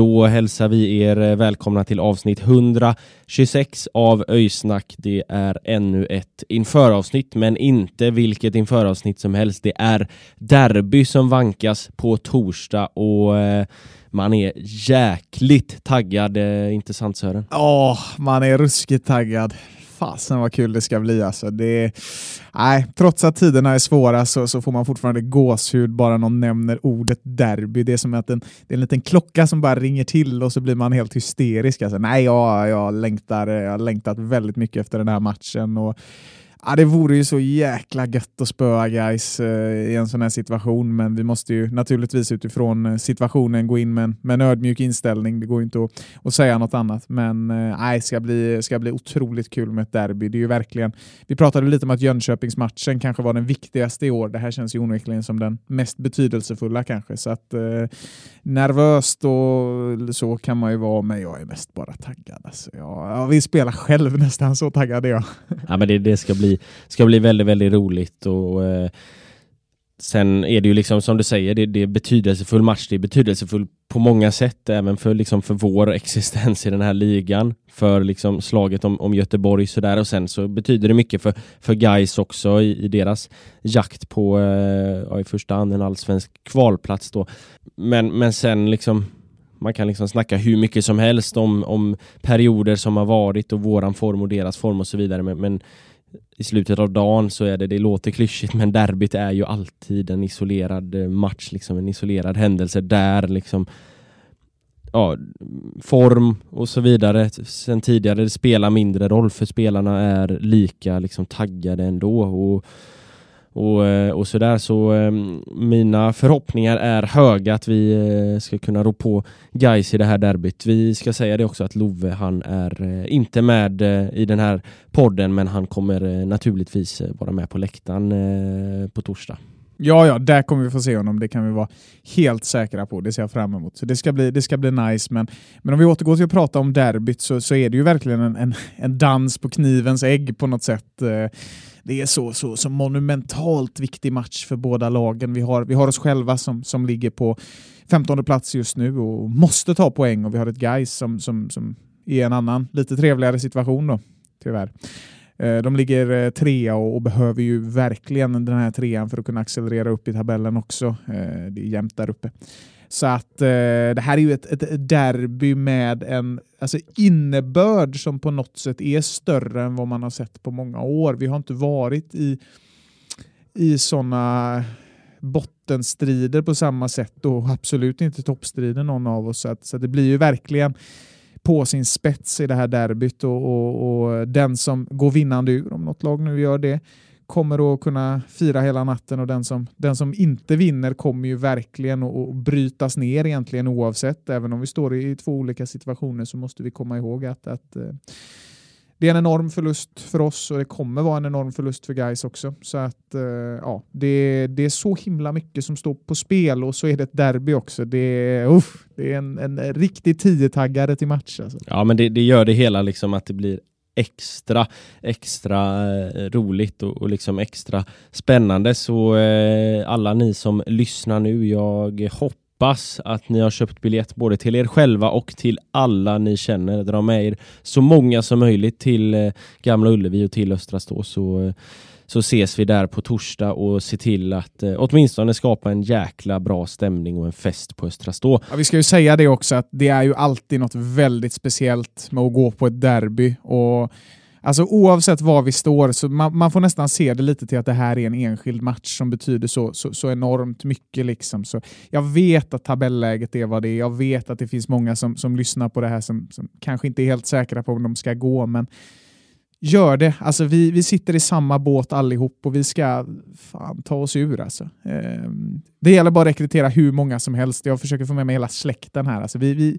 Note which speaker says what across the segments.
Speaker 1: Då hälsar vi er eh, välkomna till avsnitt 126 av Öysnack. Det är ännu ett införavsnitt, men inte vilket införavsnitt som helst. Det är derby som vankas på torsdag och eh, man är jäkligt taggad, inte sant Sören?
Speaker 2: Ja, man är ruskigt taggad. Fasen vad kul det ska bli alltså. Det, nej, trots att tiderna är svåra så, så får man fortfarande gåshud bara någon nämner ordet derby. Det är som att en, det är en liten klocka som bara ringer till och så blir man helt hysterisk. Alltså, nej, jag, jag, längtar, jag har längtat väldigt mycket efter den här matchen. Och, Ja, det vore ju så jäkla gött att spöa guys eh, i en sån här situation, men vi måste ju naturligtvis utifrån eh, situationen gå in med en, med en ödmjuk inställning. Det går ju inte att, att säga något annat, men eh, nej, det ska bli, ska bli otroligt kul med ett derby. Det är ju verkligen, vi pratade lite om att Jönköpingsmatchen kanske var den viktigaste i år. Det här känns ju onekligen som den mest betydelsefulla kanske, så att eh, nervöst och så kan man ju vara, men jag är mest bara taggad. Alltså, jag, jag vill spela själv nästan, så taggad är jag.
Speaker 1: Ja, men det, det ska, bli, ska bli väldigt, väldigt roligt och eh, sen är det ju liksom som du säger, det, det är betydelsefull match. Det är betydelsefull på många sätt, även för, liksom, för vår existens i den här ligan, för liksom, slaget om, om Göteborg sådär och sen så betyder det mycket för, för guys också i, i deras jakt på eh, ja, i första hand en allsvensk kvalplats då. Men, men sen liksom man kan liksom snacka hur mycket som helst om, om perioder som har varit och våran form och deras form och så vidare. Men, men i slutet av dagen så är det, det låter klyschigt, men derbyt är ju alltid en isolerad eh, match, liksom en isolerad händelse där liksom ja, form och så vidare. Sen tidigare spelar mindre roll för spelarna är lika liksom taggade ändå och och, eh, och sådär så eh, mina förhoppningar är höga att vi eh, ska kunna ro på guys i det här derbyt. Vi ska säga det också att Love han är eh, inte med eh, i den här podden men han kommer naturligtvis vara med på läktaren på torsdag.
Speaker 2: Ja, ja, där kommer vi få se honom. Det kan vi vara helt säkra på. Det ser jag fram emot. Så det ska bli, det ska bli nice. Men, men om vi återgår till att prata om derbyt så, så är det ju verkligen en, en, en dans på knivens ägg på något sätt det är så, så, så monumentalt viktig match för båda lagen. Vi har, vi har oss själva som, som ligger på 15 plats just nu och måste ta poäng och vi har ett guys som, som, som är i en annan, lite trevligare situation då, tyvärr. Eh, de ligger eh, trea och behöver ju verkligen den här trean för att kunna accelerera upp i tabellen också. Eh, det är jämnt där uppe. Så att eh, det här är ju ett, ett derby med en alltså innebörd som på något sätt är större än vad man har sett på många år. Vi har inte varit i, i sådana bottenstrider på samma sätt och absolut inte toppstrider någon av oss. Så, att, så det blir ju verkligen på sin spets i det här derbyt och, och, och den som går vinnande ur, om något lag nu gör det, kommer att kunna fira hela natten och den som, den som inte vinner kommer ju verkligen att brytas ner egentligen oavsett. Även om vi står i två olika situationer så måste vi komma ihåg att, att eh, det är en enorm förlust för oss och det kommer vara en enorm förlust för guys också. Så att eh, ja, det, det är så himla mycket som står på spel och så är det ett derby också. Det är, uff, det är en, en riktig tiotaggare till match. Alltså.
Speaker 1: Ja, men det, det gör det hela liksom att det blir extra, extra eh, roligt och, och, liksom extra spännande. Så eh, alla ni som lyssnar nu, jag hoppas att ni har köpt biljett både till er själva och till alla ni känner. Dra med er så många som möjligt till eh, Gamla Ullevi och till Östra Stå så eh, så ses vi där på torsdag och ser till att eh, åtminstone skapa en jäkla bra stämning och en fest på Östra Stå.
Speaker 2: Ja, vi ska ju säga det också att det är ju alltid något väldigt speciellt med att gå på ett derby. Och Alltså oavsett var vi står, så man, man, får nästan se det lite till att det här är en enskild match som betyder så, så, så enormt mycket. Liksom. Så jag vet att tabelläget är vad det är. Jag vet att det finns många som, som lyssnar på det här som, som kanske inte är helt säkra på om de ska gå, men gör det. Alltså vi, vi sitter i samma båt allihop och vi ska fan ta oss ur. Alltså. Eh, det gäller bara att rekrytera hur många som helst. Jag försöker få med mig hela släkten här. Alltså vi, vi,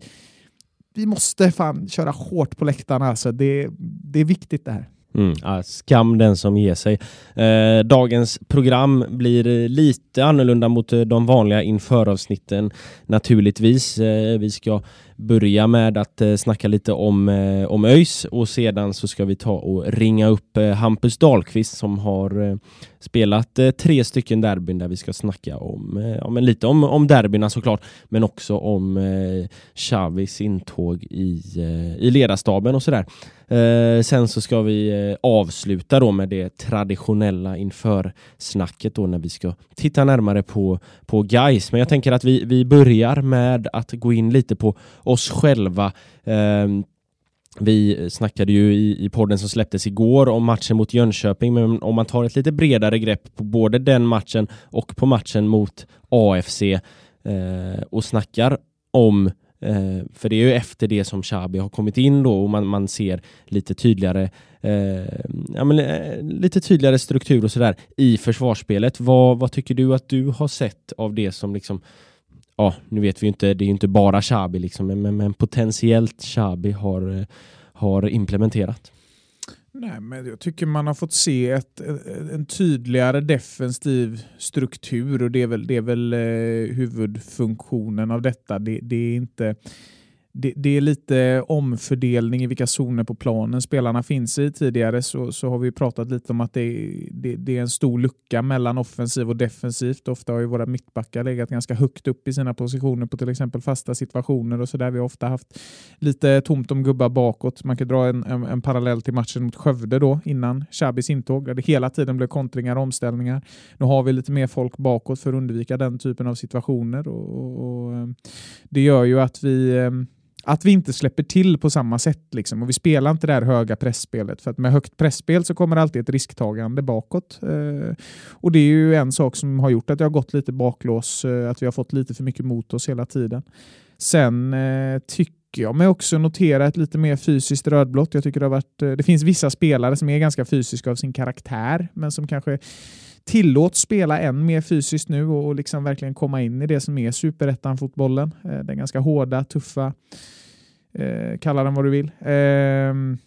Speaker 2: vi måste fan köra hårt på läktarna. Alltså det, det är viktigt det här.
Speaker 1: Mm, ja, skam den som ger sig. Eh, dagens program blir lite annorlunda mot de vanliga införavsnitten naturligtvis. Eh, vi ska börja med att eh, snacka lite om, eh, om ÖIS och sedan så ska vi ta och ringa upp eh, Hampus Dahlqvist som har eh, spelat eh, tre stycken derbyn där vi ska snacka om, eh, ja, men lite om, om derbyna såklart men också om eh, Xavis intåg i, i ledarstaben och sådär. Sen så ska vi avsluta då med det traditionella inför snacket då när vi ska titta närmare på, på guys. Men jag tänker att vi, vi börjar med att gå in lite på oss själva. Eh, vi snackade ju i, i podden som släpptes igår om matchen mot Jönköping, men om man tar ett lite bredare grepp på både den matchen och på matchen mot AFC eh, och snackar om eh, för det är ju efter det som Xabi har kommit in då och man, man ser lite tydligare eh, ja, men, eh, lite tydligare struktur och sådär i försvarsspelet. Vad, vad tycker du att du har sett av det som liksom ja, nu vet vi ju inte, det är ju inte bara Xabi liksom, men, men potentiellt Xabi har, eh, har implementerat.
Speaker 2: Nej, men jag tycker man har fått se ett, eh, en tydligare defensiv struktur och det är väl, det är väl eh, huvudfunktionen av detta. Det, det är inte det, det, är lite omfördelning i vilka zoner på planen spelarna finns i. Tidigare så, så har vi pratat lite om att det, det, det, är en stor lucka mellan offensiv och defensivt. Ofta har ju våra mittbackar legat ganska högt upp i sina positioner på till exempel fasta situationer och så där. Vi har ofta haft lite tomt om gubbar bakåt. Man kan dra en, en, en parallell till matchen mot Skövde då innan Shabis intåg där det hela tiden blev kontringar och omställningar. Nu har vi lite mer folk bakåt för att undvika den typen av situationer och, och, och eh, det gör ju att vi eh, att vi inte släpper till på samma sätt. Liksom. Och Vi spelar inte det här höga pressspelet. För att med högt pressspel så kommer alltid ett risktagande bakåt. Eh, och Det är ju en sak som har gjort att jag har gått lite baklås. Eh, att vi har fått lite för mycket mot oss hela tiden. Sen eh, tycker jag mig också notera ett lite mer fysiskt rödblått. Jag tycker det, har varit, eh, det finns vissa spelare som är ganska fysiska av sin karaktär, men som kanske tillåts spela än mer fysiskt nu och liksom verkligen komma in i det som är superettan-fotbollen. Eh, den ganska hårda, tuffa, eh, kalla den vad du vill. Eh,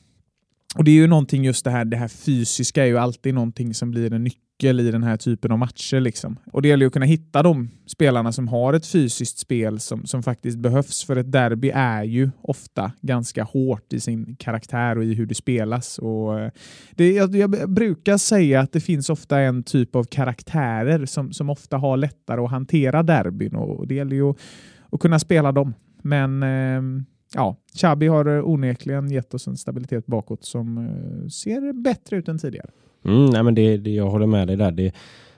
Speaker 2: och Det är ju någonting just det här, det här fysiska är ju alltid någonting som blir en nyckel nyckel i den här typen av matcher. Liksom. Och Det gäller ju att kunna hitta de spelarna som har ett fysiskt spel som, som faktiskt behövs. För ett derby är ju ofta ganska hårt i sin karaktär och i hur det spelas. Och eh, det, jag, jag brukar säga att det finns ofta en typ av karaktärer som, som ofta har lättare att hantera derbyn och det gäller ju att, att kunna spela dem. Men eh, ja, Chabi har onekligen gett oss en stabilitet bakåt som eh, ser bättre ut än tidigare.
Speaker 1: Mm, nej men det, det, jag håller med dig där. Det,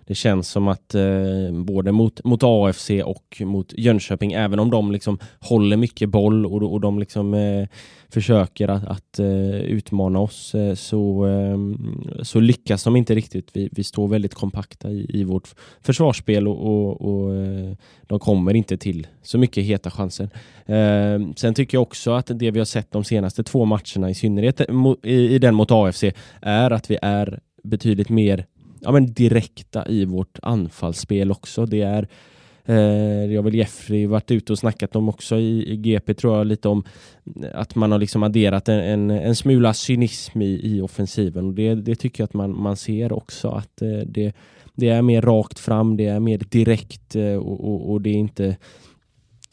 Speaker 1: det känns som att eh, både mot, mot AFC och mot Jönköping, även om de liksom håller mycket boll och, och de liksom eh, försöker att, att eh, utmana oss, eh, så, ehm, så lyckas de inte riktigt. Vi, vi står väldigt kompakta i, i vårt försvarsspel och, och, och eh, de kommer inte till så mycket heta chanser. Ehm, sen tycker jag också att det vi har sett de senaste två matcherna, i synnerhet i, i den mot AFC, är att vi är betydligt mer ja, men direkta i vårt anfallsspel också. Det är eh, jag har väl Jeffrey varit ute och snackat om också i, i GP tror jag lite om att man har liksom adderat en, en, en smula cynism i, i offensiven och det, det tycker jag att man, man ser också att eh, det, det är mer rakt fram, det är mer direkt eh, och, och, och det är inte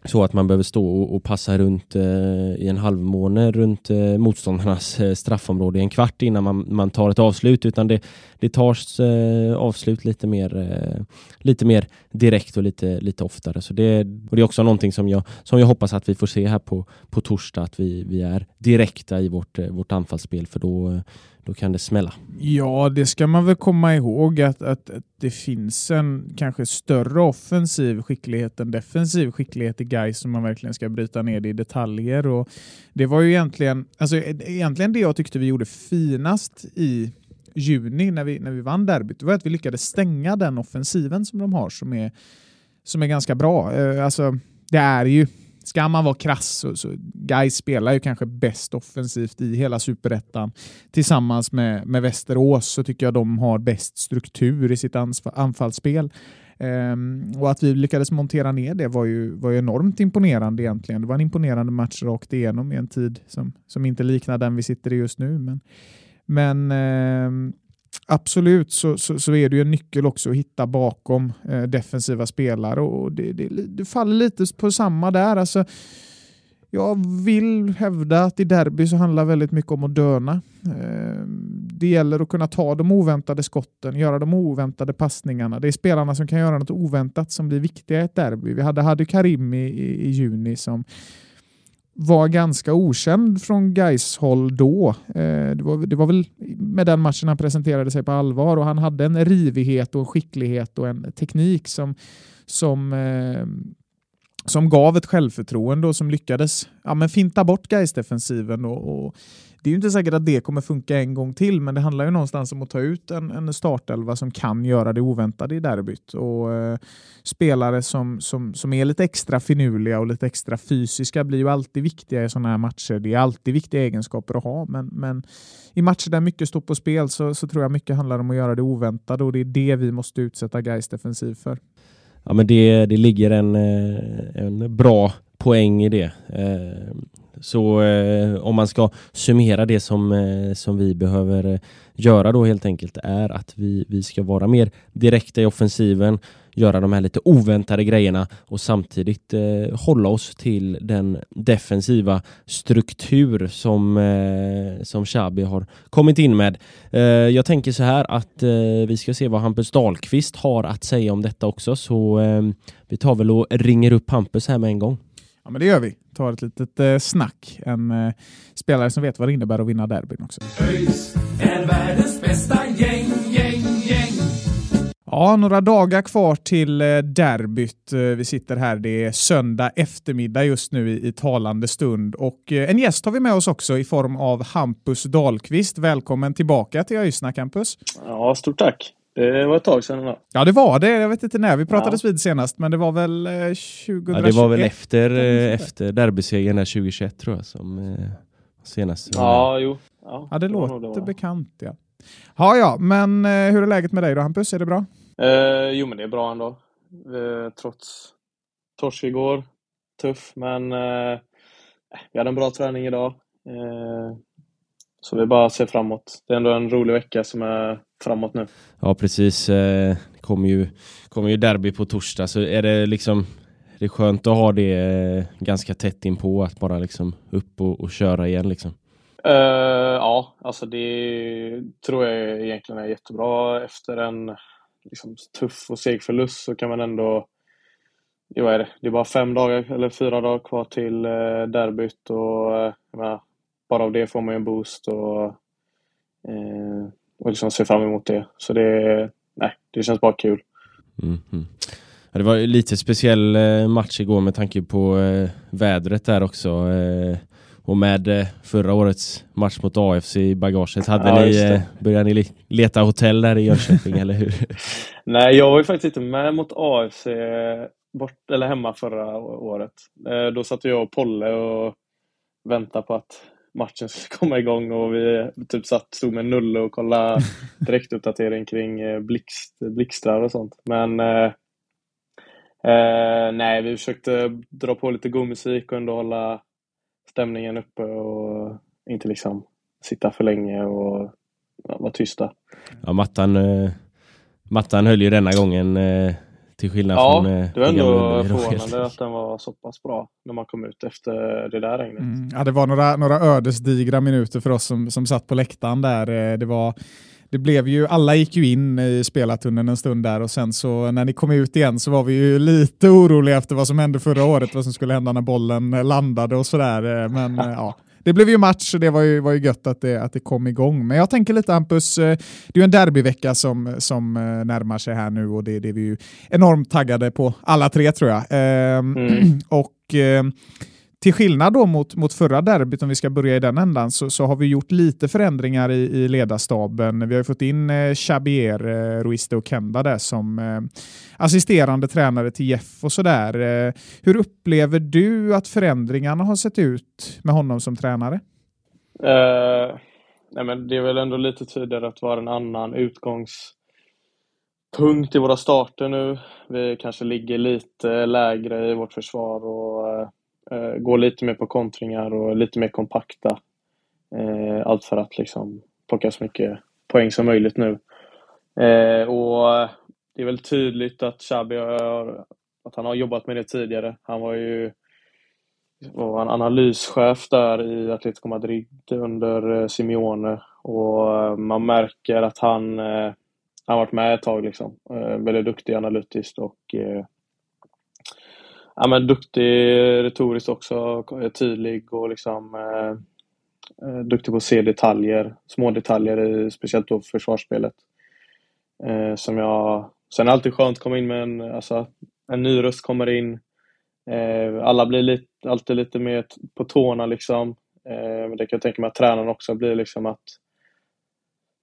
Speaker 1: så att man behöver stå och, passa runt eh, i en halvmåne runt eh, motståndarnas eh, straffområde i en kvart innan man, man tar ett avslut utan det, det tas eh, avslut lite mer, eh, lite mer direkt och lite, lite oftare. Så det, och det är också någonting som jag, som jag hoppas att vi får se här på, på torsdag att vi, vi är direkta i vårt, eh, vårt anfallsspel för då, eh, då kan det smälla.
Speaker 2: Ja, det ska man väl komma ihåg att, att, att, det finns en kanske större offensiv skicklighet än defensiv skicklighet i Gais som man verkligen ska bryta ner det i detaljer. Och det var ju egentligen, alltså, egentligen det jag tyckte vi gjorde finast i juni när vi, när vi vann derbyt, det var att vi lyckades stänga den offensiven som de har som är, som är ganska bra. Eh, alltså, det är ju Ska man vara krass så, så Gais spelar ju kanske bäst offensivt i hela superettan. Tillsammans med, med Västerås så tycker jag de har bäst struktur i sitt anfallsspel. Um, och att vi lyckades montera ner det var ju, var ju enormt imponerande egentligen. Det var en imponerande match rakt igenom i en tid som, som inte liknar den vi sitter i just nu. Men, men um, absolut så, så, så, är det ju en nyckel också att hitta bakom eh, defensiva spelare och det, det, det, faller lite på samma där. Alltså, jag vill hävda att i derby så handlar väldigt mycket om att döna. Eh, det gäller att kunna ta de oväntade skotten, göra de oväntade passningarna. Det är spelarna som kan göra något oväntat som blir viktiga i ett derby. Vi hade, hade Karim i, i, i juni som var ganska okänd från Gais håll då. Eh, det, var, det var väl med den matchen han presenterade sig på allvar och han hade en rivighet och en skicklighet och en teknik som, som, eh, som gav ett självförtroende och som lyckades ja, men finta bort Gais defensiven och, och det är ju inte säkert att det kommer funka en gång till, men det handlar ju någonstans om att ta ut en, en startelva som kan göra det oväntade i derbyt. Och, eh, spelare som, som, som är lite extra finurliga och lite extra fysiska blir ju alltid viktiga i sådana här matcher. Det är alltid viktiga egenskaper att ha, men, men i matcher där mycket står på spel så, så tror jag mycket handlar om att göra det oväntade och det är det vi måste utsätta Gais defensiv för.
Speaker 1: Ja, men det, det ligger en, eh, en bra poäng i det. Eh, så eh, om man ska summera det som, som vi behöver göra då helt enkelt är att vi, vi ska vara mer direkta i offensiven, göra de här lite oväntade grejerna och samtidigt eh, hålla oss till den defensiva struktur som, eh, som Xabi har kommit in med. Eh, jag tänker så här att eh, vi ska se vad Hampus Dahlqvist har att säga om detta också så vi tar väl och ringer upp Hampus här med en gång.
Speaker 2: Ja, men det gör vi. Tar ett litet eh, snack. En eh, spelare som vet vad det innebär att vinna derbyn också. ÖIS är världens bästa gäng. Ja, några dagar kvar till eh, derbyt. Eh, vi sitter här, det är söndag eftermiddag just nu i, i talande stund och eh, en gäst har vi med oss också i form av Hampus Dahlqvist. Välkommen tillbaka till ÖIS Campus.
Speaker 3: Ja, stort tack. Det var ett tag sedan. Då.
Speaker 2: Ja, det var det. Jag vet inte när vi pratades ja. vid senast, men det var väl eh, 2021? Ja,
Speaker 1: det var väl efter, efter derbysegern 2021 tror jag som senast.
Speaker 3: Ja, jo.
Speaker 2: Ja, ja det, det låter det bekant. Ja. ja, ja, men hur är läget med dig då Hampus? Är det bra?
Speaker 3: Eh, jo, men det är bra ändå. Eh, trots torsk igår. Tuff, men eh, vi hade en bra träning idag. Eh, så vi bara ser framåt. Det är ändå en rolig vecka som är framåt nu.
Speaker 1: Ja, precis. Det eh, kommer ju, kommer ju derby på torsdag, så är det liksom det är skönt att ha det eh, ganska tätt in på att bara liksom upp och, och köra igen liksom.
Speaker 3: Uh, ja, alltså det tror jag egentligen är jättebra. Efter en liksom, tuff och seg förlust så kan man ändå Jo, är det? det är bara fem dagar eller fyra dagar kvar till eh, derbyt och eh, menar, bara av det får man ju en boost och, eh, och liksom ser fram emot det. Så det, nej, det känns bara kul.
Speaker 1: Mm -hmm. ja, det var lite speciell eh, match igår med tanke på eh, vädret där också. Eh, och med eh, förra årets match mot AFC i bagaget, hade ja, ni, eh, började ni leta hotell där i Jönköping eller hur?
Speaker 3: Nej, jag var ju faktiskt inte med mot AFC bort, eller hemma förra året. Då satt jag och Polle och väntade på att matchen skulle komma igång och vi typ satt, stod med Nulle och kollade direktuppdatering kring eh, blixt, blixtrar och sånt. Men eh, eh, nej, vi försökte dra på lite god musik och ändå hålla stämningen uppe och inte liksom sitta för länge och ja, vara tysta.
Speaker 1: Ja, Mattan, eh, Mattan höll ju denna gången eh, Till skillnad
Speaker 3: Ja,
Speaker 1: från eh,
Speaker 3: det var ändå förvånande att den var så pass bra när man kom ut efter det där regnet.
Speaker 2: Mm. Ja, det var några, några ödesdigra minuter för oss som, som satt på läktaren där. Eh, Det var, det blev ju, alla gick ju in i spelartunneln en stund där och sen så när ni kom ut igen så var vi ju lite oroliga efter vad som hände förra året, vad som skulle hända när bollen landade och sådär. Eh, Men eh, ja, det blev ju match och det var ju, var ju gött att det, att det kom igång. Men jag tänker lite Hampus, eh, det är ju en derbyvecka som, som närmar sig här nu och det, det är vi ju enormt taggade på alla tre tror jag. Ehm,
Speaker 3: Mm.
Speaker 2: Och till skillnad då mot, mot förra derbyt, om vi ska börja i den ändan, så, så har vi gjort lite förändringar i, i ledarstaben. Vi har ju fått in eh, Chabier, eh, Ruiste och Kenda där som eh, assisterande tränare till Jeff och sådär. Eh, hur upplever du att förändringarna har sett ut med honom som tränare?
Speaker 3: Uh, nej men det är väl ändå lite tydligare att vara en annan utgångspunkt i våra starter nu. Vi kanske ligger lite lägre i vårt försvar och eh, eh, gå lite mer på kontringar och lite mer kompakta. Eh, allt för att liksom plocka så mycket poäng som möjligt nu. Eh, och det är väl tydligt att Xabi har, att han har jobbat med det tidigare. Han var ju var en analyschef där i Atletico Madrid under eh, Simeone och eh, man märker att han eh, han har varit med ett tag liksom. Väldigt duktig analytiskt och eh, ja, men duktig retoriskt också, tydlig och liksom eh, eh, duktig på att se detaljer, små detaljer i speciellt då försvarsspelet. Eh, som jag, sen är det alltid skönt att komma in med en, alltså, en ny röst kommer in. Eh, alla blir lite, alltid lite mer på tårna liksom. Eh, men det kan jag tänka mig att tränaren också blir liksom att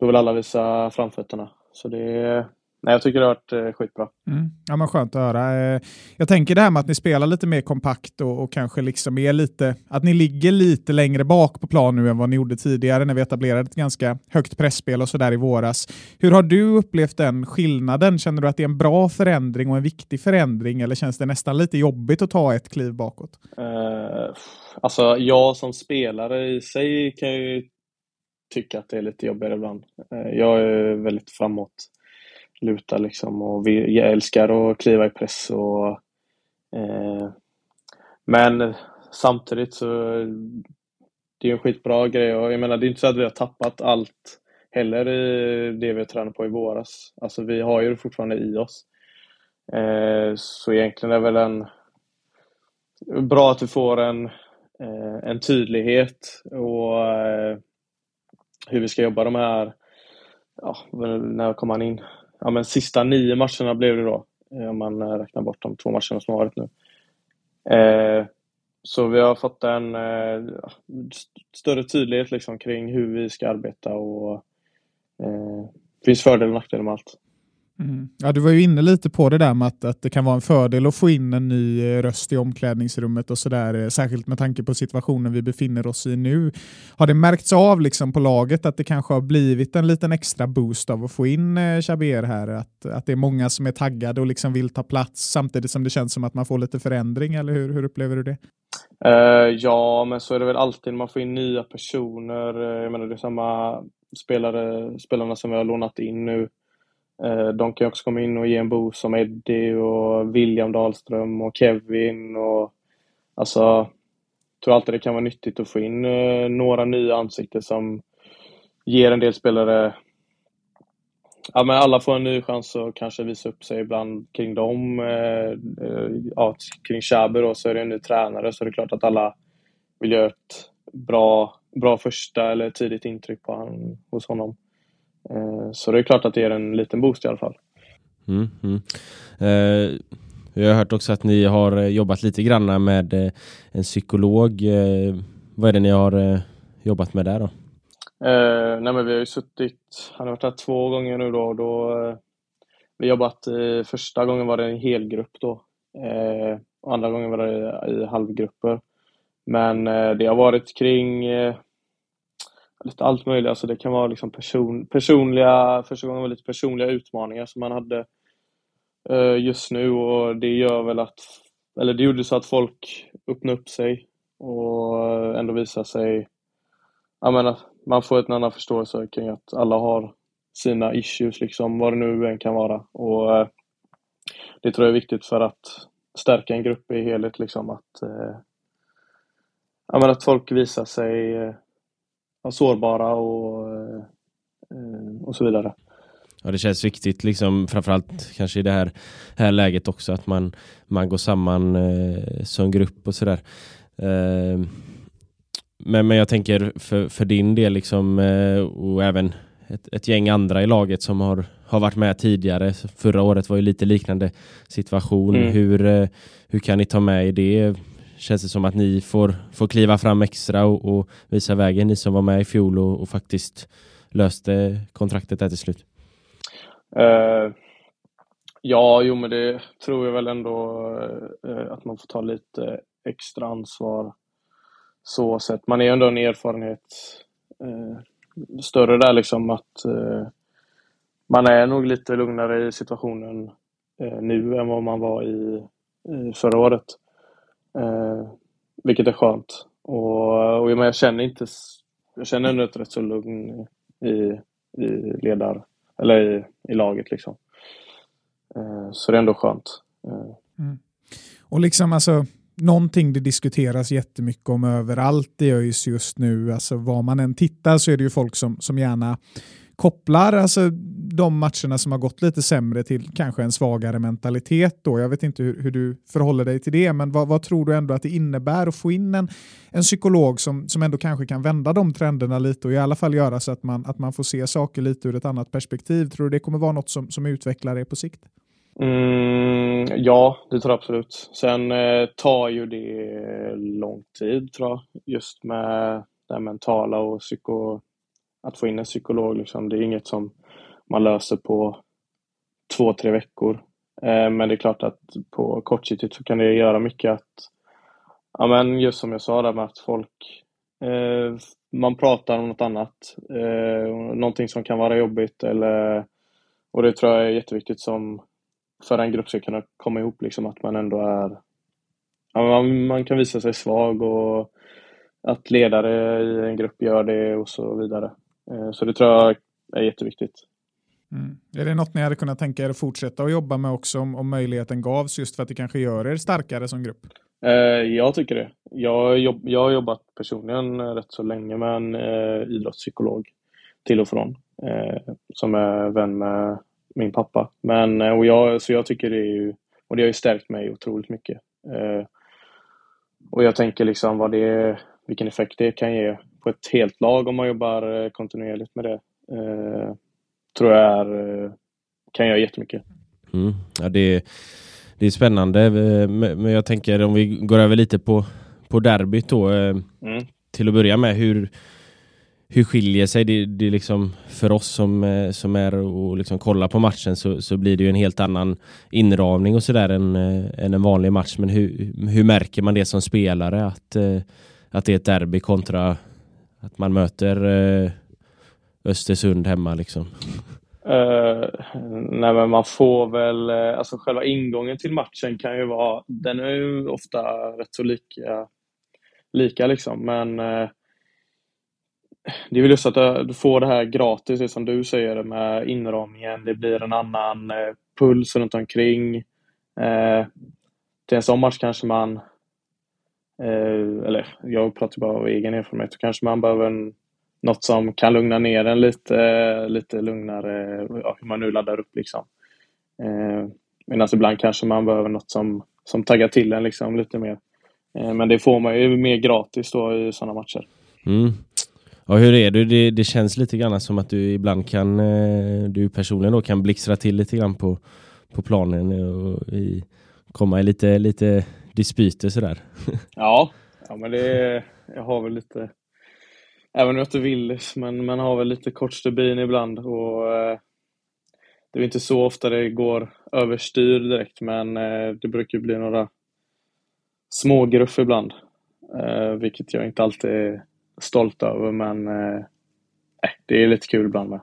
Speaker 3: då vill alla visa framfötterna. Så det, nej jag tycker det har varit eh, skitbra.
Speaker 2: Mm. Ja, men skönt att höra. Eh, Jag tänker det här med att ni spelar lite mer kompakt och, och kanske liksom är lite, att ni ligger lite längre bak på plan nu än vad ni gjorde tidigare när vi etablerade ett ganska högt pressspel och sådär i våras. Hur har du upplevt den skillnaden? Känner du att det är en bra förändring och en viktig förändring eller känns det nästan lite jobbigt att ta ett kliv bakåt?
Speaker 3: Eh, alltså jag som spelare i sig kan ju tycka att det är lite jobbigare ibland. Eh, jag är väldigt framåt luta liksom och vi, jag älskar att kliva i press och eh, men samtidigt så det är ju en skitbra grej och jag menar det är inte så att vi har tappat allt heller i det vi tränade på i våras. Alltså vi har ju det fortfarande i oss. Eh, så egentligen är det väl en bra att vi får en, eh, en tydlighet och eh, hur vi ska jobba de här, ja, när kommer man in? Ja, men sista nio matcherna blev det då, eh, om man eh, räknar bort de två matcherna som har varit nu. Eh, så vi har fått en eh, st- större tydlighet liksom kring hur vi ska arbeta och eh, det finns fördelar och nackdelar med allt.
Speaker 2: Mm. Ja, du var ju inne lite på det där med att, att det kan vara en fördel att få in en ny eh, röst i omklädningsrummet och sådär, eh, särskilt med tanke på situationen vi befinner oss i nu. Har det märkts av liksom på laget att det kanske har blivit en liten extra boost av att få in eh, Chaber här? Att, att det är många som är taggade och liksom vill ta plats samtidigt som det känns som att man får lite förändring, eller hur, hur upplever du det?
Speaker 3: Eh, ja, men så är det väl alltid när man får in nya personer. Eh, Jag menar, det är samma spelare, spelarna som vi har lånat in nu. Eh, de kan ju också komma in och ge en boost som Eddie och William Dahlström och Kevin och alltså jag tror alltid det kan vara nyttigt att få in eh, några nya ansikten som ger en del spelare Ja men alla får en ny chans att kanske visa upp sig ibland kring dem. Eh, eh, ja, kring Xabi då så är det en ny tränare så det är klart att alla vill göra ett bra, bra första eller tidigt intryck på han, hos honom. Eh, så det är klart att det ger en liten boost i alla fall.
Speaker 1: Mm, mm. Eh, jag har hört också att ni har eh, jobbat lite grann med eh, en psykolog. Eh, vad är det ni har jobbat med där då?
Speaker 3: Nej men vi har ju suttit, han har varit här två gånger nu då då Vi jobbat, första gången var det en helgrupp då eh, och andra gången var det i, i halvgrupper. Men det har varit kring lite allt möjligt, alltså det kan vara liksom person, personliga, första gången var lite personliga utmaningar som man hade eh, just nu och det gör väl att, eller det gjorde så att folk öppnade upp sig och eh, ändå visar sig jag menar, man får en annan förståelse kring att alla har sina issues, liksom, vad det nu än kan vara. Och, eh, det tror jag är viktigt för att stärka en grupp i helhet. Liksom, att, eh, ja, men att folk visar sig eh, sårbara och, eh, och så vidare.
Speaker 1: Ja, det känns viktigt, liksom, framförallt kanske i det här, här läget också, att man, man går samman eh, som grupp och sådär. Eh, men, men jag tänker för, för din del liksom, eh, och även ett, ett, gäng andra i laget som har, har varit med tidigare. Förra året var ju lite liknande situation. Mm. Hur, eh, hur kan ni ta med i det? Känns det som att ni får, får kliva fram extra och, och visa vägen, ni som var med i fjol och, och faktiskt löste kontraktet där till slut?
Speaker 3: Uh, ja, jo men det tror jag väl ändå uh, att man får ta lite extra ansvar så sett. Man är ju ändå en erfarenhet uh, större där liksom att man är nog lite lugnare i situationen nu än vad man var i, i förra året. Eh, vilket är skönt. Och, och jag känner inte jag känner ändå ett rätt så lugn i, i ledar eller i, i laget liksom. Eh, så det är ändå skönt. Eh.
Speaker 2: Mm. Och liksom alltså, någonting det diskuteras jättemycket om överallt i ÖIS just nu, alltså var man än tittar så är det ju folk som, som gärna kopplar alltså, de matcherna som har gått lite sämre till kanske en svagare mentalitet. Då. Jag vet inte hur, hur du förhåller dig till det, men vad, vad, tror du ändå att det innebär att få in en, en psykolog som, som ändå kanske kan vända de trenderna lite och i alla fall göra så att man, att man får se saker lite ur ett annat perspektiv? Tror du det kommer vara något som, som utvecklar det på sikt?
Speaker 3: Mm, ja, det tror jag absolut. Sen eh, tar ju det lång tid tror jag, just med det mentala och psyko att få in en psykolog. Liksom. Det är inget som man löser på två, tre veckor. Eh, men det är klart att på kortsiktigt så kan det göra mycket att, ja men just som jag sa där med att folk, eh, man pratar om något annat, eh, någonting som kan vara jobbigt eller, och det tror jag är jätteviktigt som för en grupp ska kunna komma ihop, liksom att man ändå är, ja, man, man kan visa sig svag och att ledare i en grupp gör det och så vidare. Eh, så det tror jag är jätteviktigt.
Speaker 2: Mm. Är det något ni hade kunnat tänka er att fortsätta att jobba med också om, om möjligheten gavs just för att det kanske gör er starkare som grupp?
Speaker 3: Eh, jag tycker det. Jag, jobb, jag har jobbat personligen eh, rätt så länge med en eh, idrottspsykolog till och från eh, som är vän med min pappa. Men, eh, och jag, så jag tycker det är ju, och det har ju stärkt mig otroligt mycket. Eh, och jag tänker liksom vad det, vilken effekt det kan ge på ett helt lag om man jobbar eh, kontinuerligt med det. Eh, Eh, tror jag är, eh, kan göra jättemycket.
Speaker 1: Mm. Ja, det, det är spännande, eh, men jag tänker om vi går över lite på, på derbyt då. Mm. Till att börja med, hur, hur skiljer sig det, det liksom för oss som, som är och liksom kollar på matchen så, så blir det ju en helt annan inramning och sådär än, än en vanlig match. Men hur, hur märker man det som spelare att, att det är ett derby kontra att man möter eh, Östersund hemma liksom?
Speaker 3: Uh, nej men man får väl, eh, alltså själva ingången till matchen kan ju vara, den är ju ofta rätt så lika, lika liksom, men uh, det är väl just att du får det här gratis, det som du säger med inramningen, det blir en annan puls runt omkring. till en sån match kanske man eller jag pratar bara av egen erfarenhet, då kanske man behöver en, något som kan lugna ner en lite, lite lugnare, ja, hur man nu laddar upp liksom. Eh, Medan ibland kanske man behöver något som, som taggar till en liksom lite mer. Eh, men det får man ju mer gratis då i sådana matcher.
Speaker 1: Mm. Ja, hur är du? Det, det känns lite grann som att du ibland kan, eh, du personligen då kan blixtra till lite grann på, på planen och i, komma i lite, lite dispyter sådär.
Speaker 3: ja, ja men det jag har väl lite, även om jag inte vill, men man har väl lite kort stubin ibland och eh, det är inte så ofta det går överstyr direkt, men eh, det brukar bli några smågruff ibland, eh, vilket jag inte alltid är stolt över, men det är lite kul ibland med.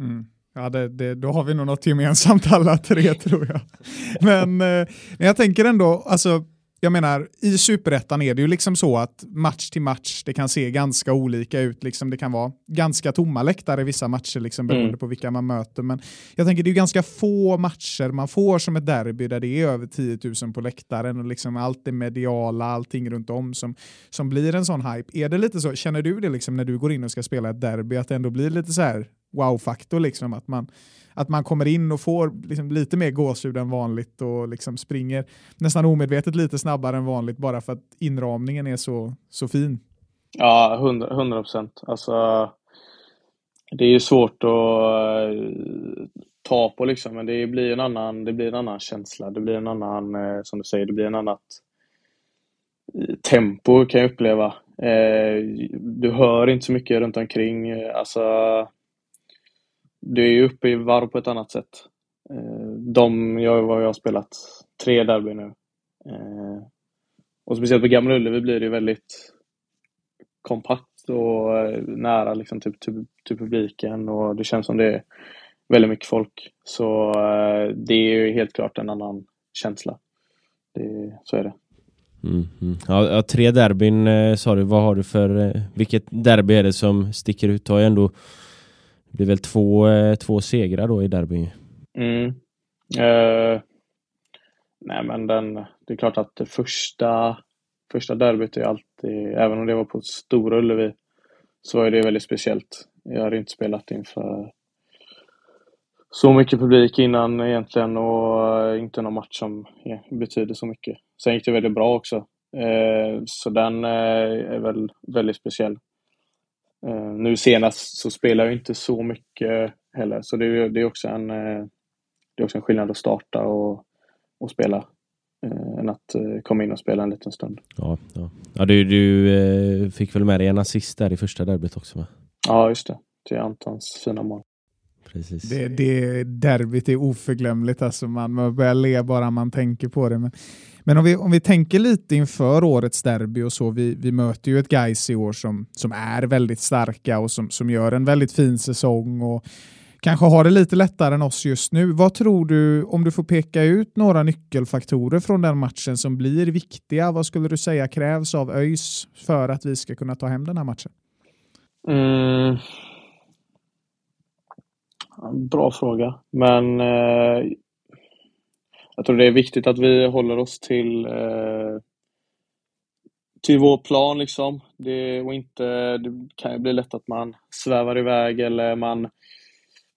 Speaker 2: Mm. Ja, det, det, då har vi nog något gemensamt alla tre tror jag. Men, men jag tänker ändå, alltså, jag menar, i superettan är det ju liksom så att match till match, det kan se ganska olika ut. Liksom. Det kan vara ganska tomma läktare i vissa matcher, liksom, beroende
Speaker 3: Mm.
Speaker 2: på vilka man möter. Men jag tänker det är ju ganska få matcher man får som ett derby där det är över 10 000 på läktaren och liksom allt det mediala, allting runt om som, som blir en sån hype. Är det lite så, känner du det liksom när du går in och ska spela ett derby, att det ändå blir lite så här wow-faktor, liksom, att man att man kommer in och får liksom lite mer gåshud än vanligt och liksom springer nästan omedvetet lite snabbare än vanligt bara för att inramningen är så, så fin.
Speaker 3: Ja, hundra hundra procent. Alltså, det är ju svårt att eh, ta på liksom, men det blir en annan, det blir en annan känsla. Det blir en annan, eh, som du säger, det blir en annat eh, tempo kan jag uppleva. Du hör inte så mycket runt omkring. Alltså, du är ju uppe i varv på ett annat sätt. Eh, de, jag, vad jag har spelat tre derby nu. Eh, och speciellt på Gamla Ullevi blir det väldigt kompakt och eh, nära liksom till, till, till publiken och det känns som det är väldigt mycket folk. Så det är ju helt klart en annan känsla. Det, så är det.
Speaker 1: Mm, mm. Ja, tre derbyn sa du. Vad har du för... Vilket derby är det som sticker ut? Har ju ändå... Det blir väl två, eh, två segrar då i derby.
Speaker 3: Mm. Eh, nej men den, det är klart att det första, första derbyt är alltid, även om det var på Stora Ullevi, så är det väldigt speciellt. Jag har inte spelat inför så mycket publik innan egentligen och eh, inte någon match som ja, betyder så mycket. Sen gick det väldigt bra också. Eh, så den eh, är väl väldigt speciell. Eh, nu senast så spelar jag inte så mycket heller, så det, är- det är också en eh, det är också en skillnad att starta och, och spela eh, än att komma in och spela en liten stund.
Speaker 1: Ja, ja. ja du, du fick väl med dig en assist där i första derbyt också va?
Speaker 3: Ja, just det. Till Antons fina mål.
Speaker 1: Precis.
Speaker 2: Det, det derbyt är oförglömligt, alltså man, man börjar le bara man tänker på det. Men, men om, vi, om vi tänker lite inför årets derby och så, vi, vi möter ju ett Gais i år som, som är väldigt starka och som, som gör en väldigt fin säsong och kanske har det lite lättare än oss just nu. Vad tror du, om du får peka ut några nyckelfaktorer från den matchen som blir viktiga, vad skulle du säga krävs av ÖIS för att vi ska kunna ta hem den här matchen?
Speaker 3: Mm. Bra fråga. Men eh, jag tror det är viktigt att vi håller oss till, eh, till vår plan liksom. Det, och inte, det kan ju bli lätt att man svävar iväg eller man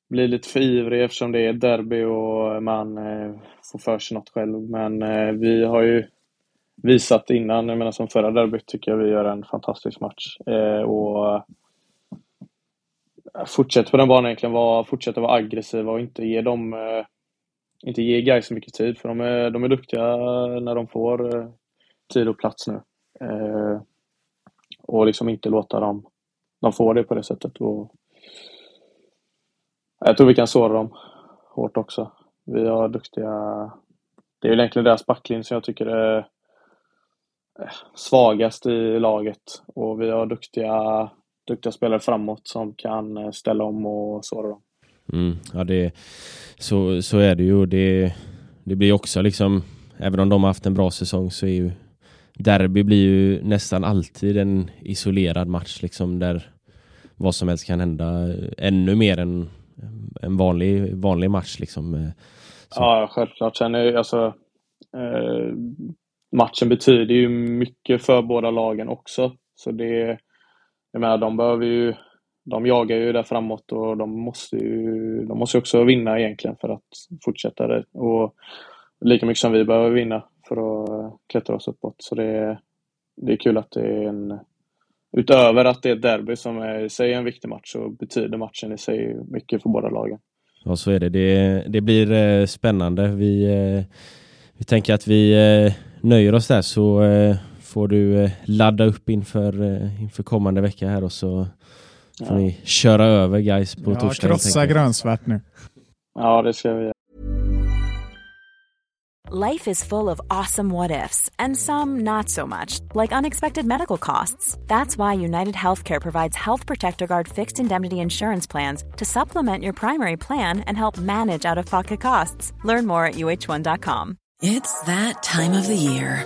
Speaker 3: blir lite för ivrig eftersom det är derby och man eh, får för sig något själv. Men eh, vi har ju visat innan, jag menar som förra derbyt tycker jag vi gör en fantastisk match. Eh, och fortsätta på den banan egentligen, var, fortsätta vara aggressiva och inte ge dem eh, inte ge guys så mycket tid för de är, de är duktiga när de får eh, tid och plats nu. Eh, och liksom inte låta dem de få det på det sättet. Och jag tror vi kan såra dem hårt också. Vi har duktiga det är väl egentligen deras backlinje som jag tycker är eh, svagast i laget och vi har duktiga duktiga spelare framåt som kan eh, ställa om och såra dem.
Speaker 1: Mm, ja, det, så, så är det ju. Det, det blir också liksom, även om de har haft en bra säsong så är ju derby blir ju nästan alltid en isolerad match liksom där vad som helst kan hända ännu mer än en vanlig, vanlig match liksom. Eh, Så.
Speaker 3: Ja, självklart. Sen är alltså, eh, matchen betyder ju mycket för båda lagen också. Så det, jag menar, de behöver ju, de jagar ju där framåt och de måste ju, de måste ju också vinna egentligen för att fortsätta det. Och lika mycket som vi behöver vinna för att eh, klättra oss uppåt. Så det, det är kul att det är en, utöver att det är ett derby som är i sig en viktig match så betyder matchen i sig mycket för båda lagen.
Speaker 1: Ja, så är det. Det, det blir eh, spännande. Vi, eh, vi tänker att vi eh, nöjer oss där så eh, får du eh, ladda upp inför, eh, inför kommande vecka här och så får
Speaker 3: Ja.
Speaker 1: ni köra över guys på
Speaker 2: Ja,
Speaker 1: torsdag.
Speaker 2: krossa grönsvart nu.
Speaker 3: Ja, det ska vi göra.
Speaker 4: Life is full of awesome what ifs, and some not so much, like unexpected medical costs. That's why United Healthcare provides Health Protector Guard fixed indemnity insurance plans to supplement your primary plan and help manage out of pocket costs. Learn more at uh1.com.
Speaker 5: It's that time of the year.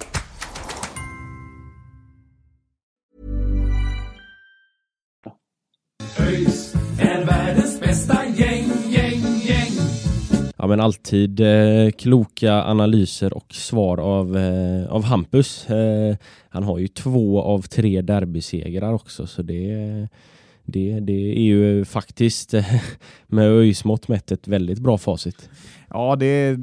Speaker 6: ÖIS är världens bästa gäng, gäng, gäng.
Speaker 1: Ja men alltid eh, kloka analyser och svar av, eh, av Hampus. Eh, han har ju två av tre derbysegrar också så det, det, det är ju faktiskt eh, med ÖIS mått mätt ett väldigt bra facit.
Speaker 2: Ja, det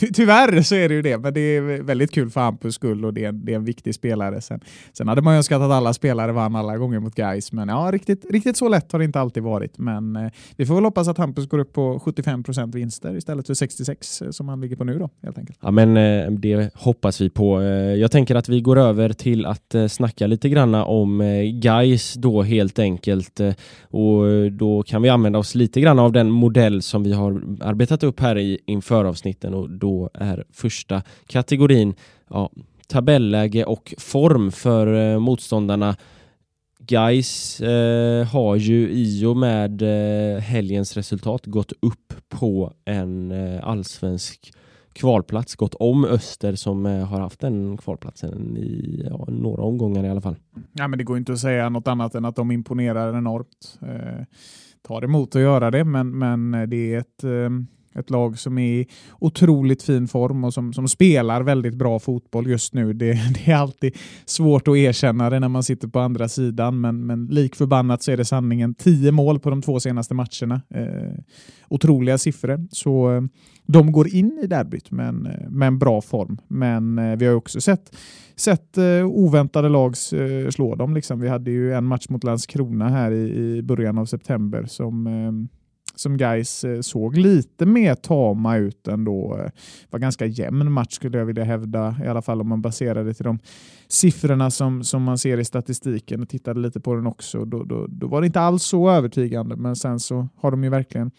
Speaker 2: Ty tyvärr så är det ju det, men det är väldigt kul för Hampus skull och det är, en, det är en viktig spelare. Sen, sen hade man önskat att alla spelare vann alla gånger mot Guys, men ja, riktigt, riktigt så lätt har det inte alltid varit. Men eh, vi får väl hoppas att Hampus går upp på 75% vinster istället för 66 eh, som han ligger på nu då, helt enkelt.
Speaker 1: Ja men eh, det hoppas vi på. Eh, jag tänker att vi går över till att eh, snacka lite granna om eh, Guys då helt enkelt. Och då kan vi använda oss lite grann av den modell som vi har arbetat upp här i inför avsnitten och då är första kategorin ja, tabelläge och form för eh, motståndarna. Guys eh, har ju i och med eh, helgens resultat gått upp på en eh, allsvensk kvalplats, gått om Öster som eh, har haft den kvalplatsen i ja, några omgångar i alla fall.
Speaker 2: Ja, men det går inte att säga något annat än att de imponerar enormt. Eh, tar emot att göra det, men, men eh, det är ett eh, ett lag som är i otroligt fin form och som, som spelar väldigt bra fotboll just nu. Det, det, är alltid svårt att erkänna det när man sitter på andra sidan, men, men lik förbannat så är det sanningen. Tio mål på de två senaste matcherna. Eh, otroliga siffror. Så eh, de går in i derbyt med en, eh, med en bra form. Men eh, vi har också sett, sett eh, oväntade lag eh, slå dem. Liksom. Vi hade ju en match mot Landskrona här i, i början av september som eh, som guys eh, såg lite mer tama ut ändå. Det var ganska jämn match skulle jag vilja hävda, i alla fall om man baserar det till de siffrorna som, som man ser i statistiken och tittade lite på den också. Då, då, då var det inte alls så övertygande, men sen så har de ju verkligen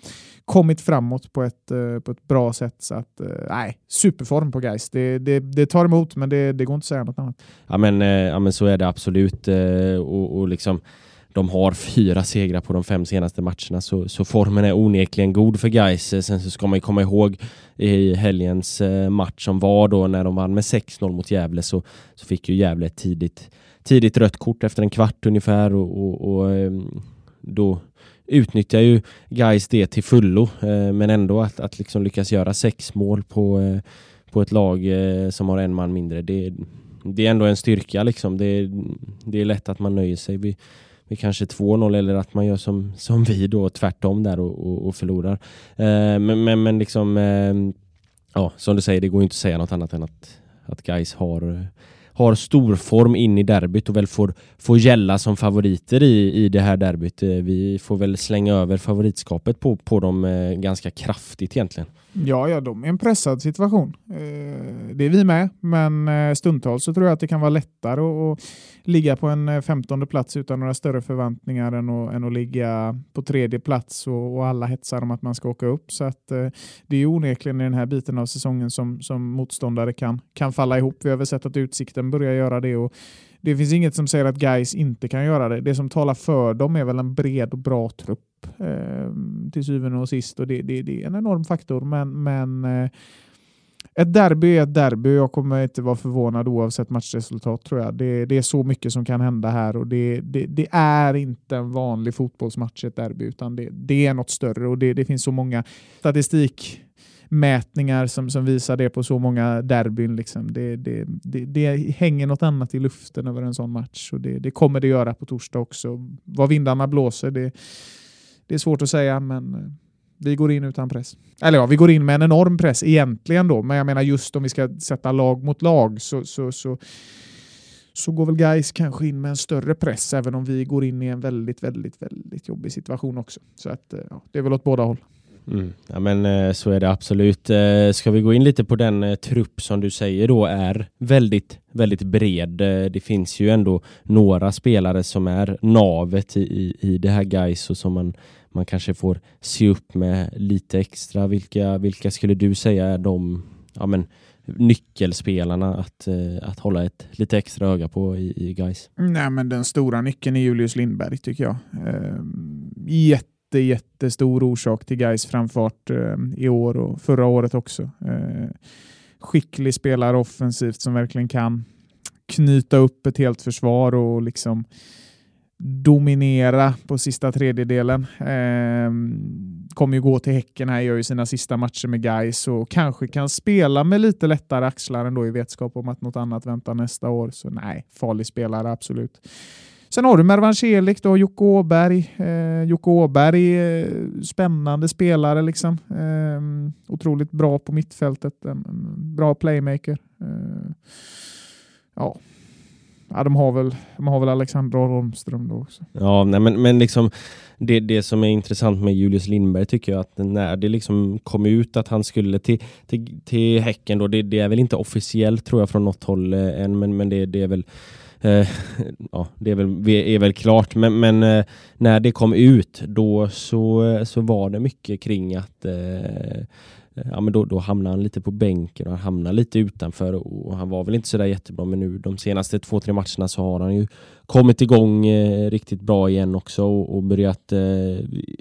Speaker 2: kommit framåt på ett, eh, på ett bra sätt. Så att, nej, superform på guys. Det, det, det tar emot, men det, det går inte att säga något annat.
Speaker 1: Ja men, ja, men så är det absolut. och, och liksom de har fyra segrar på de fem senaste matcherna så, så formen är onekligen god för Gais. Eh, sen så ska man ju komma ihåg i helgens eh, match som var då när de vann med 6-0 mot Gävle så, så fick ju Gävle ett tidigt, tidigt rött kort efter en kvart ungefär och, och, och ehm, då utnyttjar ju Gais det till fullo eh, men ändå att, att liksom lyckas göra sex mål på, på ett lag som har en man mindre det, det är ändå en styrka liksom. Det, det är lätt att man nöjer sig. Vi, med kanske 2-0 eller att man gör som, som vi då tvärtom där och, och, och förlorar. Eh, men, men, men liksom, eh, ja, som du säger, det går inte att säga något annat än att, att guys har har storform in i derbyt och väl får, får gälla som favoriter i, i det här derbyt. Eh, vi får väl slänga över favoritskapet på, på dem eh, ganska kraftigt egentligen.
Speaker 2: Ja, ja, de är en pressad situation. Eh, det är vi med, men stundtals så tror jag att det kan vara lättare att ligga på en femtonde plats utan några större förväntningar än att, än att ligga på tredje plats och, och alla hetsar om att man ska åka upp. Så att, det är onekligen i den här biten av säsongen som, som motståndare kan, kan falla ihop. Vi har väl sett att Utsikten börjar göra det och det finns inget som säger att guys inte kan göra det. Det som talar för dem är väl en bred och bra trupp eh, till syvende och sist och det, det, det, är en enorm faktor. Men, men eh, ett derby är ett derby. Jag kommer inte vara förvånad oavsett matchresultat tror jag. Det, det är så mycket som kan hända här och det, det, det är inte en vanlig fotbollsmatch ett derby utan det, det är något större och det, det finns så många statistik mätningar som, som visar det på så många derbyn. Liksom. Det, det, det, det, hänger något annat i luften över en sån match och det, det kommer det göra på torsdag också. Vad vindarna blåser, det, det är svårt att säga, men eh, vi går in utan press. Eller ja, vi går in med en enorm press egentligen då, men jag menar just om vi ska sätta lag mot lag så, så, så, så går väl guys kanske in med en större press, även om vi går in i en väldigt, väldigt, väldigt jobbig situation också. Så att, eh, ja, det är väl åt båda håll.
Speaker 1: Mm. Ja, men eh, så är det absolut. Eh, ska vi gå in lite på den eh, trupp som du säger då är väldigt, väldigt bred. Det finns ju ändå några spelare som är navet i, i, i det här guys och som man, man kanske får se upp med lite extra. Vilka, vilka skulle du säga är de ja, men, nyckelspelarna att, att hålla ett lite extra öga på i, i guys?
Speaker 2: Nej, men den stora nyckeln är Julius Lindberg tycker jag. Jätte jätte, jättestor orsak till Gais framfart eh, i år och förra året också. Eh, skicklig spelare offensivt som verkligen kan knyta upp ett helt försvar och liksom dominera på sista tredjedelen. Eh, kommer ju gå till Häcken här, gör ju sina sista matcher med Gais och kanske kan spela med lite lättare axlar ändå i vetskap om att något annat väntar nästa år. Så nej, farlig spelare absolut. Sen har du Mervan Celik, du har Jocke Åberg. Eh, Jocke Åberg, eh, spännande spelare liksom. Eh, otroligt bra på mittfältet, en, en bra playmaker. Eh, ja. ja, de har väl, de har väl Alexander Holmström då också.
Speaker 1: Ja, nej, men, men liksom det, det som är intressant med Julius Lindberg tycker jag att när det liksom kom ut att han skulle till, till, till Häcken då, det, det är väl inte officiellt tror jag från något håll eh, än, men, men det, det är väl Eh, ja, det är väl, är väl klart, men, men eh, när det kom ut då så, eh, så var det mycket kring att eh, eh, ja, men då, då hamnade han lite på bänken och han hamnade lite utanför och han var väl inte sådär jättebra men nu de senaste två, tre matcherna så har han ju kommit igång eh, riktigt bra igen också och, och börjat eh,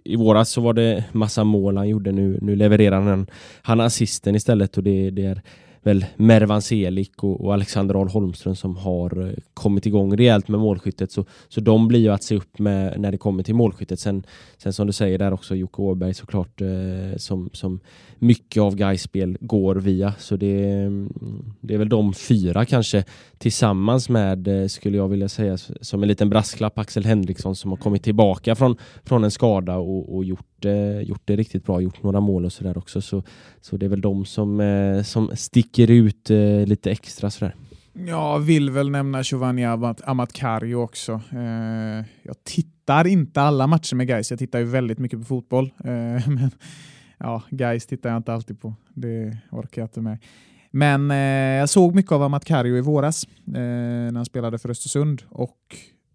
Speaker 1: i våras så var det massa mål han gjorde nu, nu levererar han han assisten istället och det, det är väl Mervan Selik och, och Alexander Ahl Holmström som har eh, kommit igång rejält med målskyttet. Så, så de blir ju att se upp med när det kommer till målskyttet. Sen, sen som du säger där också Jocke Åberg såklart eh, som, som mycket av Gais spel går via. Så det, mm, det är väl de fyra kanske tillsammans med, eh, skulle jag vilja säga, som en liten brasklapp, Axel Henriksson som har kommit tillbaka från, från en skada och, och gjort, eh, gjort det riktigt bra, gjort några mål och sådär också. Så, så det är väl de som, eh, som sticker ut eh, lite extra sådär.
Speaker 2: Jag vill väl nämna Giovanni Amatkari också. Eh, jag tittar inte alla matcher med guys. jag tittar ju väldigt mycket på fotboll. Eh, men ja, guys tittar jag inte alltid på. Det orkar jag inte med. Men eh, jag såg mycket av Amat Kariu i våras eh, när han spelade för Östersund och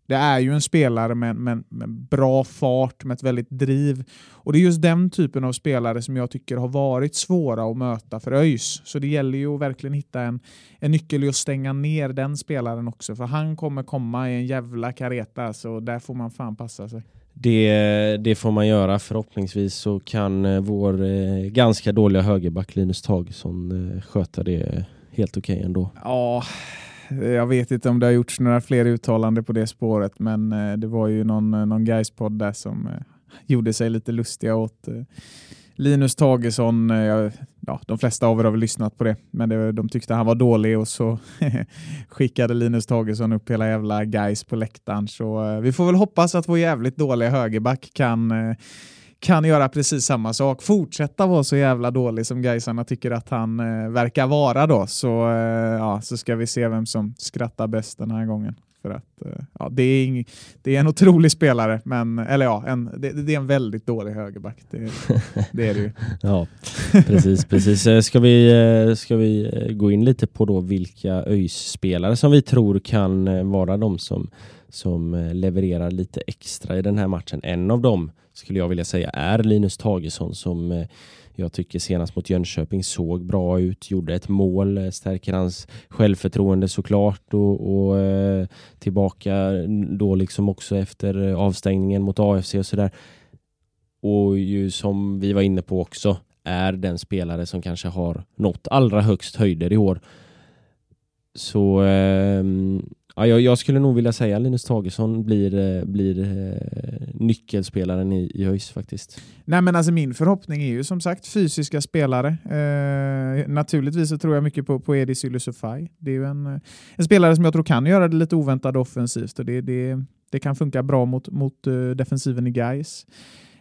Speaker 2: det är ju en spelare med, med, med, bra fart, med ett väldigt driv. Och det är just den typen av spelare som jag tycker har varit svåra att möta för ÖIS. Så det gäller ju att verkligen hitta en, en nyckel i att stänga ner den spelaren också. För han kommer komma i en jävla kareta, så där får man fan passa sig.
Speaker 1: Det, det får man göra. Förhoppningsvis så kan eh, vår eh, ganska dåliga högerback Linus Tagesson eh, sköta det helt okej okay ändå.
Speaker 2: Ja, jag vet inte om det har gjorts några fler uttalanden på det spåret, men eh, det var ju någon, eh, någon Gais-podd där som gjorde sig lite lustiga åt Linus Tagesson, jag, ja, de flesta av er har väl lyssnat på det, men det, de tyckte han var dålig och så skickade Linus Tagesson upp hela jävla guys på läktaren. Så eh, vi får väl hoppas att vår jävligt dåliga högerback kan eh, kan göra precis samma sak. Fortsätta vara så jävla dålig som Gaisarna tycker att han eh, verkar vara då. Så, eh, ja, så ska vi se vem som skrattar bäst den här gången. För att, eh, ja, det, är ing, det är en otrolig spelare, men, eller ja, en, det, det är en väldigt dålig högerback. Det, det är det ju.
Speaker 1: ja, precis. precis. Eh, ska, vi, eh, ska vi gå in lite på då vilka ÖIS-spelare som vi tror kan vara de som, som levererar lite extra i den här matchen. En av dem skulle jag vilja säga är Linus Tagesson som jag tycker senast mot Jönköping såg bra ut, gjorde ett mål, eh, stärker hans självförtroende såklart och, och eh, tillbaka då liksom också efter avstängningen mot AFC och sådär. Och ju som vi var inne på också är den spelare som kanske har nått allra högst höjder i år. Så eh, Ja, jag, jag, skulle nog vilja säga Linus Tagesson blir, eh, blir eh, nyckelspelaren i, i ÖIS faktiskt.
Speaker 2: Nej, men alltså min förhoppning är ju som sagt fysiska spelare. Eh, naturligtvis så tror jag mycket på, på Edis Ylusufaj. Det är ju en, en spelare som jag tror kan göra det lite oväntat offensivt och det, det, det kan funka bra mot, mot uh, defensiven i Gais.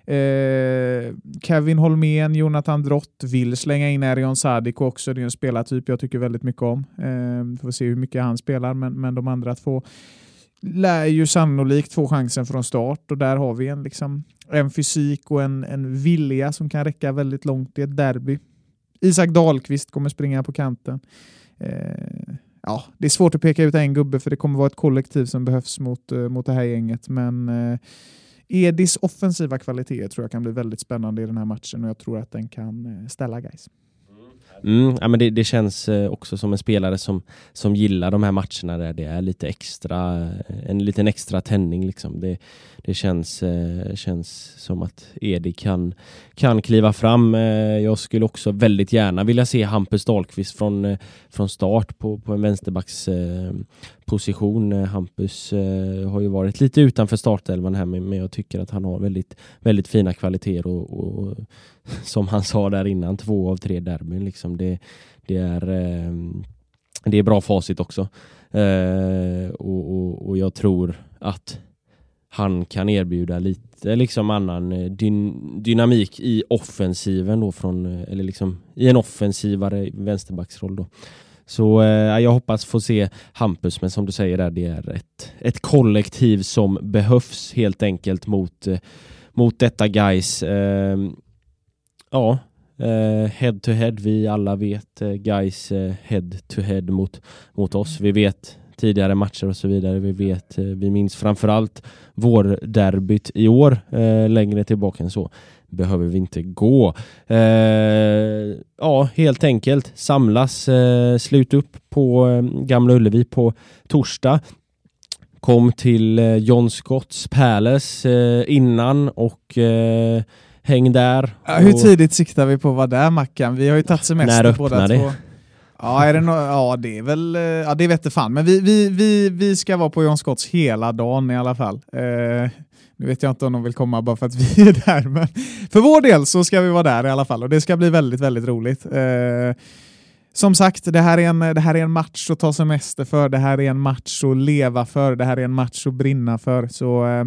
Speaker 2: Eh, Kevin Holmén, Jonathan Drott vill slänga in Erion Sadiko också. Det är en spelartyp jag tycker väldigt mycket om. Eh, får se hur mycket han spelar, men, men de andra två lär ju sannolikt få chansen från start och där har vi en, liksom, en fysik och en, en vilja som kan räcka väldigt långt i ett derby. Isak Dahlqvist kommer springa på kanten. Eh, ja, det är svårt att peka ut en gubbe för det kommer vara ett kollektiv som behövs mot, eh, mot det här gänget. Men eh, Edis offensiva kvaliteter tror jag kan bli väldigt spännande i den här matchen och jag tror att den kan eh, ställa guys.
Speaker 1: Mm, ja, men det, det känns eh, också som en spelare som, som gillar de här matcherna där det är lite extra, eh, en liten extra tändning. Liksom. Det, det känns, eh, känns som att Edi kan, kan kliva fram. Jag skulle också väldigt gärna vilja se Hampus Dahlqvist från, från start på, på en vänsterbacksposition. Hampus har ju varit lite utanför startelvan här men jag tycker att han har väldigt, väldigt fina kvaliteter och, och som han sa där innan, två av tre derbyn. Liksom. Det, det, är, eh, det är bra facit också. Eh, och, och, och, jag tror att han kan erbjuda lite liksom annan eh, dyn, dynamik i offensiven då från, eh, eller liksom i en offensivare vänsterbacksroll då. Så eh, jag hoppas få se Hampus, men som du säger där, det är ett, ett kollektiv som behövs helt enkelt mot, eh, mot detta guys. Eh, ja, eh, head to head. Vi alla vet eh, guys eh, head to head mot, mot oss. Vi vet tidigare matcher och så vidare. Vi vet, eh, vi minns framförallt vår derbyt i år. Eh, längre tillbaka än så behöver vi inte gå. Eh, ja, helt enkelt samlas, eh, slut upp på Gamla Ullevi på torsdag. Kom till John Scotts Palace eh, innan och eh, häng där.
Speaker 2: Ja, hur tidigt siktar vi på att vara där Mackan? Vi har ju tagit semester
Speaker 1: När
Speaker 2: båda
Speaker 1: det?
Speaker 2: två. Ja, är det no ja, det är väl, eh, ja det vet fan, men vi, vi, vi, vi ska vara på John Scotts hela dagen i alla fall. Eh, nu vet jag inte om de vill komma bara för att vi är där, men för vår del så ska vi vara där i alla fall och det ska bli väldigt, väldigt roligt. Eh, som sagt, det här, är en, det här är en match att ta semester för, det här är en match att leva för, det här är en match att brinna för. Så eh,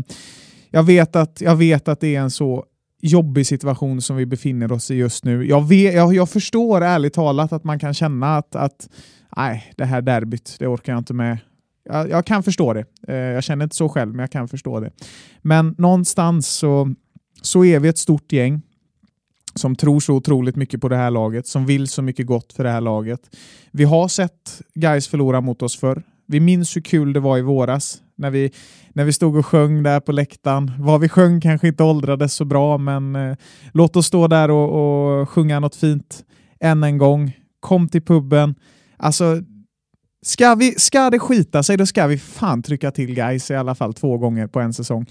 Speaker 2: jag, vet att, jag vet att det är en så jobbig situation som vi befinner oss i just nu. Jag, vet, jag, jag förstår ärligt talat att man kan känna att, att nej, det här derbyt, det orkar jag inte med. Jag, jag kan förstå det. Eh, jag känner inte så själv, men jag kan förstå det. Men någonstans så, så är vi ett stort gäng som tror så otroligt mycket på det här laget, som vill så mycket gott för det här laget. Vi har sett guys förlora mot oss förr. Vi minns hur kul det var i våras när vi, när vi stod och sjöng där på läktaren. Vad vi sjöng kanske inte åldrades så bra, men eh, låt oss stå där och, och sjunga något fint än en gång. Kom till puben. Alltså, ska, vi, ska det skita sig, då ska vi fan trycka till guys i alla fall två gånger på en säsong.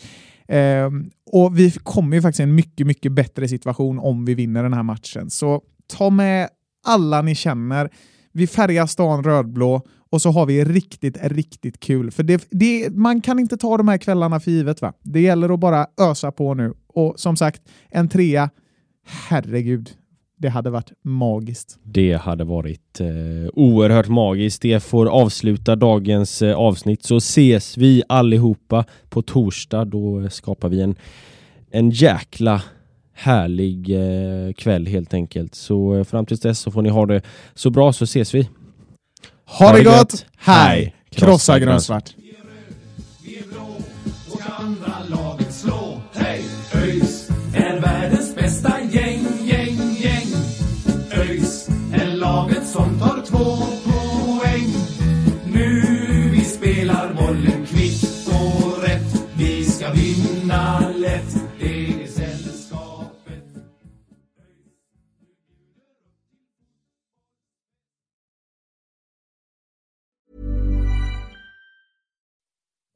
Speaker 2: Eh, och vi kommer ju faktiskt i en mycket, mycket bättre situation om vi vinner den här matchen. Så ta med alla ni känner. Vi färgar stan rödblå och så har vi riktigt, riktigt kul. För det, det, man kan inte ta de här kvällarna för givet. Va? Det gäller att bara ösa på nu. Och som sagt, en trea, herregud, det hade varit magiskt.
Speaker 1: Det hade varit eh, oerhört magiskt. Det får avsluta dagens eh, avsnitt så ses vi allihopa på torsdag. Då skapar vi en, en jäkla härlig eh, kväll helt enkelt. Så eh, fram tills dess så får ni ha det så bra så ses vi.
Speaker 2: Ha, det gott! Hej! Krossa grönsvart!
Speaker 6: Vi är blå och ska andra laget slå. Hej! ÖIS är världens bästa gäng, gäng, gäng. ÖIS är laget som tar två poäng. Nu vi spelar bollen kvitt och rätt. Vi ska vinna